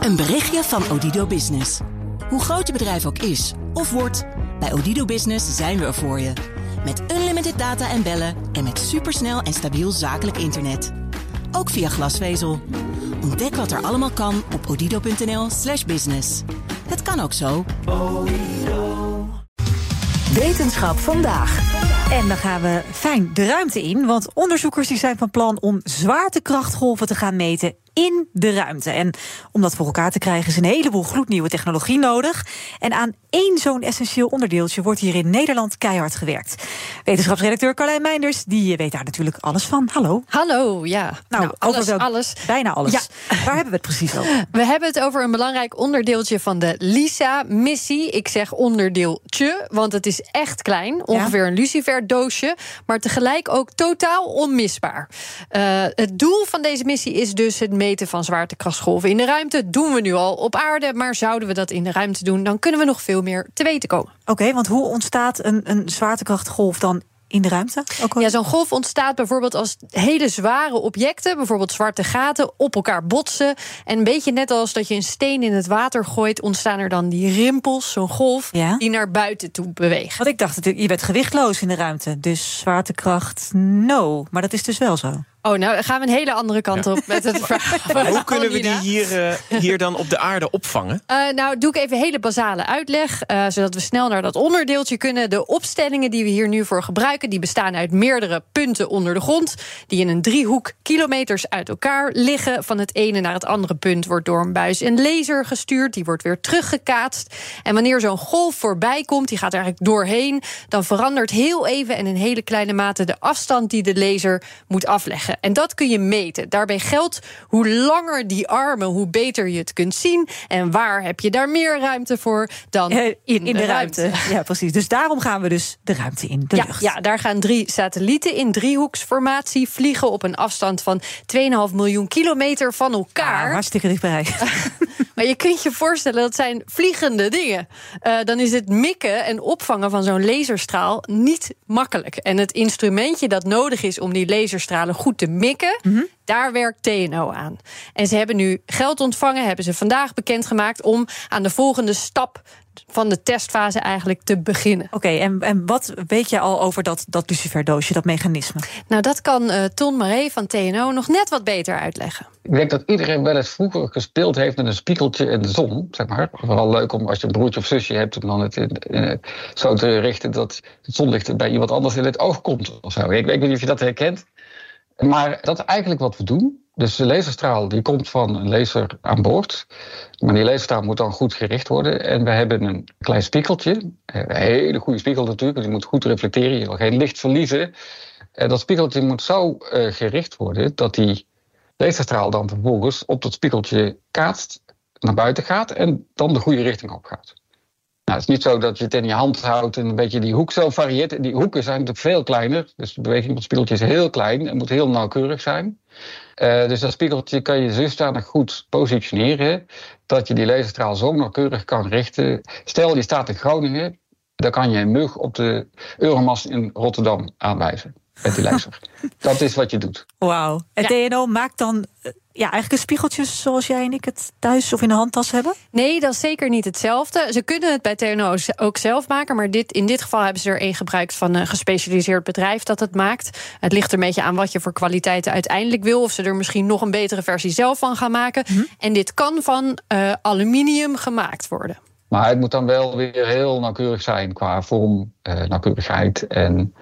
Een berichtje van Odido Business. Hoe groot je bedrijf ook is of wordt, bij Odido Business zijn we er voor je. Met unlimited data en bellen en met supersnel en stabiel zakelijk internet. Ook via glasvezel. Ontdek wat er allemaal kan op odido.nl/slash business. Het kan ook zo. Wetenschap vandaag. En dan gaan we fijn de ruimte in, want onderzoekers die zijn van plan om zwaartekrachtgolven te gaan meten in de ruimte. En om dat voor elkaar te krijgen is een heleboel gloednieuwe technologie nodig. En aan één zo'n essentieel onderdeeltje wordt hier in Nederland keihard gewerkt. Wetenschapsredacteur Carlijn Meinders, die weet daar natuurlijk alles van. Hallo. Hallo, ja. Nou, alles, over wel- alles. Bijna alles. Ja. Waar hebben we het precies over? We hebben het over een belangrijk onderdeeltje van de LISA-missie. Ik zeg onderdeeltje, want het is echt klein. Ongeveer een luciferdoosje, maar tegelijk ook totaal onmisbaar. Eh, het doel van deze missie is dus het meten van zwaartekrachtsgolven in de ruimte. Doen we nu al op aarde, maar zouden we dat in de ruimte doen... dan kunnen we nog veel meer te weten komen. Oké, want hoe ontstaat een, een zwaartekrachtgolf dan in de ruimte? Ook al- Ja, zo'n golf ontstaat bijvoorbeeld als hele zware objecten, bijvoorbeeld zwarte gaten, op elkaar botsen. En een beetje net als dat je een steen in het water gooit, ontstaan er dan die rimpels, zo'n golf, Ja. die naar buiten toe beweegt. Want ik dacht, je bent gewichtloos in de ruimte. Dus zwaartekracht, no. Maar dat is dus wel zo. Oh, nou dan gaan we een hele andere kant op met het verhaal. Hoe kunnen we die hier, eh, hier dan op de aarde opvangen? Eh, nou, doe ik even een hele basale uitleg, eh, zodat we snel naar dat onderdeeltje kunnen. De opstellingen die we hier nu voor gebruiken, die bestaan uit meerdere punten onder de grond, die in een driehoek kilometers uit elkaar liggen. Van het ene naar het andere punt wordt door een buis een laser gestuurd, die wordt weer teruggekaatst. En wanneer zo'n golf voorbij komt, die gaat er eigenlijk doorheen, dan verandert heel even en in hele kleine mate de afstand die de laser moet afleggen. En dat kun je meten. Daarbij geldt hoe langer die armen, hoe beter je het kunt zien. En waar heb je daar meer ruimte voor dan Eh, in, in de, ruimte. Ja, precies. Dus daarom gaan we dus de ruimte in, de Ja, lucht. ja, daar gaan drie satellieten in driehoeksformatie vliegen op een afstand van 2,5 miljoen kilometer van elkaar. Ah, hartstikke dichtbij. Maar je kunt je voorstellen, dat zijn vliegende dingen. Eh, dan is het mikken en opvangen van zo'n laserstraal niet makkelijk. En het instrumentje dat nodig is om die laserstralen goed te mikken, daar werkt TNO aan. En ze hebben nu geld ontvangen, hebben ze vandaag bekendgemaakt om aan de volgende stap van de testfase eigenlijk te beginnen. Oké, en, en wat weet je al over dat, dat luciferdoosje, dat mechanisme? Nou, dat kan eh, Ton Maré van TNO nog net wat beter uitleggen. Ik denk dat iedereen wel eens vroeger gespeeld heeft met een spiegeltje in de zon, zeg maar. Vooral leuk om als je een broertje of zusje hebt, om dan het in, in- zo te richten dat het zonlicht bij iemand anders in het oog komt of zo. Ik weet niet of je dat herkent. Maar dat is eigenlijk wat we doen. Dus de laserstraal die komt van een laser aan boord. Maar die laserstraal moet dan goed gericht worden. En we hebben een klein spiegeltje. Een hele goede spiegel natuurlijk, want die moet goed reflecteren. Je wil geen licht verliezen. En dat spiegeltje moet zo eh, gericht worden dat die laserstraal dan vervolgens op dat spiegeltje kaatst, naar buiten gaat en dan de goede richting op gaat. Nou, het is niet zo dat je het in je hand houdt en een beetje die hoek zo varieert. Die hoeken zijn natuurlijk veel kleiner. Dus de beweging van het spiegeltje is heel klein en moet heel nauwkeurig zijn. Eh, dus dat spiegeltje kan je zodanig goed positioneren dat je die laserstraal zo nauwkeurig kan richten. Stel je staat in Groningen, dan kan je een mug op de Euromast in Rotterdam aanwijzen met die dat is wat je doet. Wauw. En TNO maakt dan eh, ja, eigenlijk een spiegeltje zoals jij en ik het thuis of in de handtas hebben? Nee, dat is zeker niet hetzelfde. Ze kunnen het bij TNO ook zelf maken, maar dit, in dit geval hebben ze er een gebruikt van een gespecialiseerd bedrijf dat het maakt. Het ligt er een beetje aan wat je voor kwaliteiten uiteindelijk wil, of ze er misschien nog een betere versie zelf van gaan maken. En dit kan van eh, aluminium gemaakt worden. Maar het moet dan wel weer heel nauwkeurig zijn qua vorm, eh, nauwkeurigheid en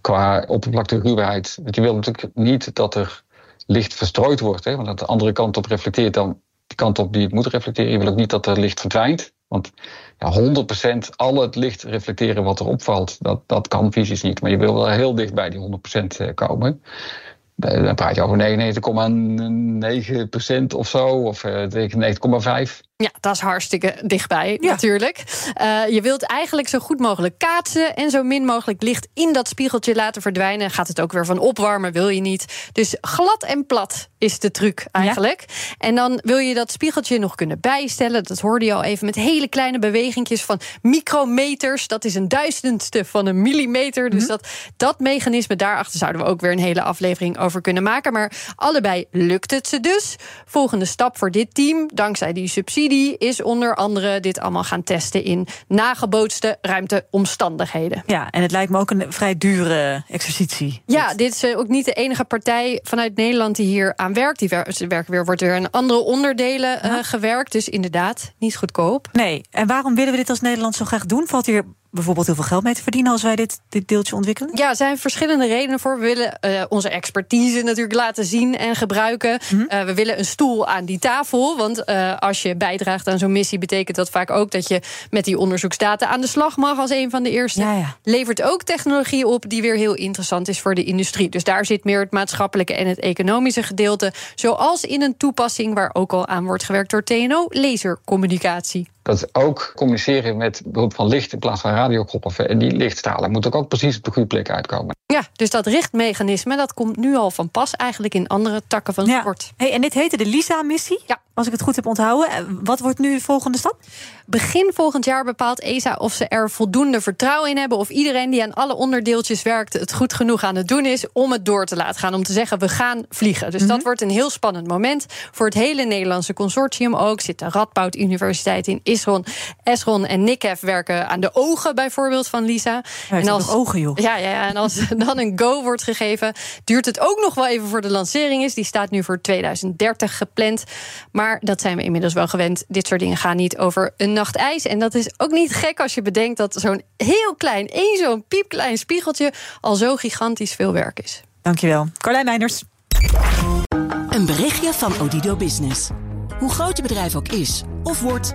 qua oppervlakteruwheid. Want je wil natuurlijk niet dat er licht verstrooid wordt, hè, want dat de andere kant op reflecteert dan de kant op die het moet reflecteren. Je wil ook niet dat er licht verdwijnt. Want ja, 100% al het licht reflecteren wat er opvalt, dat, dat kan fysisch niet. Maar je wil wel heel dicht bij die 100% komen. Dan praat je over 99,9% of zo, of eh, 99,5%. Ja, dat is hartstikke dichtbij natuurlijk. Uh, je wilt eigenlijk zo goed mogelijk kaatsen en zo min mogelijk licht in dat spiegeltje laten verdwijnen. Gaat het ook weer van opwarmen, wil je niet. Dus glad en plat is de truc eigenlijk. En dan wil je dat spiegeltje nog kunnen bijstellen. Dat hoorde je al even met hele kleine bewegingjes van micrometers. Dat is een duizendste van een millimeter. Dus mhm. dat, dat mechanisme daarachter zouden we ook weer een hele aflevering over kunnen maken. Maar allebei lukt het ze dus. Volgende stap voor dit team, dankzij die subsidie, is onder andere dit allemaal gaan testen in nagebootste ruimteomstandigheden. Ja, en het lijkt me ook een vrij dure exercitie. Ja, dit is ook niet de enige partij vanuit Nederland die hier aan werkt. Die werken weer, wordt er in andere onderdelen uh, gewerkt. Dus inderdaad, niet goedkoop. Nee, en waarom willen we dit als Nederland zo graag doen? Valt hier bijvoorbeeld heel veel geld mee te verdienen als wij dit, dit deeltje ontwikkelen? Ja, er zijn verschillende redenen voor. We willen uh, onze expertise natuurlijk laten zien en gebruiken. Mm uh, we willen een stoel aan die tafel. Want uh, als je bijdraagt aan zo'n missie, betekent dat vaak ook dat je met die onderzoeksdata aan de slag mag als een van de eerste. Ja, ja. Levert ook technologie op die weer heel interessant is voor de industrie. Dus daar zit meer het maatschappelijke en het economische gedeelte. Zoals in een toepassing waar ook al aan wordt gewerkt door TNO, lasercommunicatie. Dat ook communiceren met behulp van licht in plaats van radiokroppen. En die lichtstralen moeten ook precies op de goede plek uitkomen. Ja, dus dat richtmechanisme dat komt nu al van pas eigenlijk in andere takken van sport. Hey, en dit heette de LISA-missie? Ja. Als ik het goed heb onthouden. Eh, wat wordt nu de volgende stap? Begin volgend jaar bepaalt ESA of ze er voldoende vertrouwen in hebben. Of iedereen die aan alle onderdeeltjes werkt het goed genoeg aan het doen is om het door te laten gaan. Om te zeggen, we gaan vliegen. Dus dat mhm. wordt een heel spannend moment. Voor het hele Nederlandse consortium ook. Zit de Radboud Universiteit in Isron. Esron en NICEF werken aan de ogen bijvoorbeeld van Lisa. en als ogen, joh. Ja, ja, ja, en als dan een go wordt gegeven, duurt het ook nog wel even voor de lancering is. Die staat nu voor 2030 gepland. Maar dat zijn we inmiddels wel gewend. Dit soort dingen gaan niet over een nacht ijs. En dat is ook niet gek als je bedenkt dat zo'n heel klein, één zo'n piepklein spiegeltje al zo gigantisch veel werk is. Dankjewel. Carlijn Meinders. Een berichtje van Odido Business. Hoe groot je bedrijf ook is of wordt,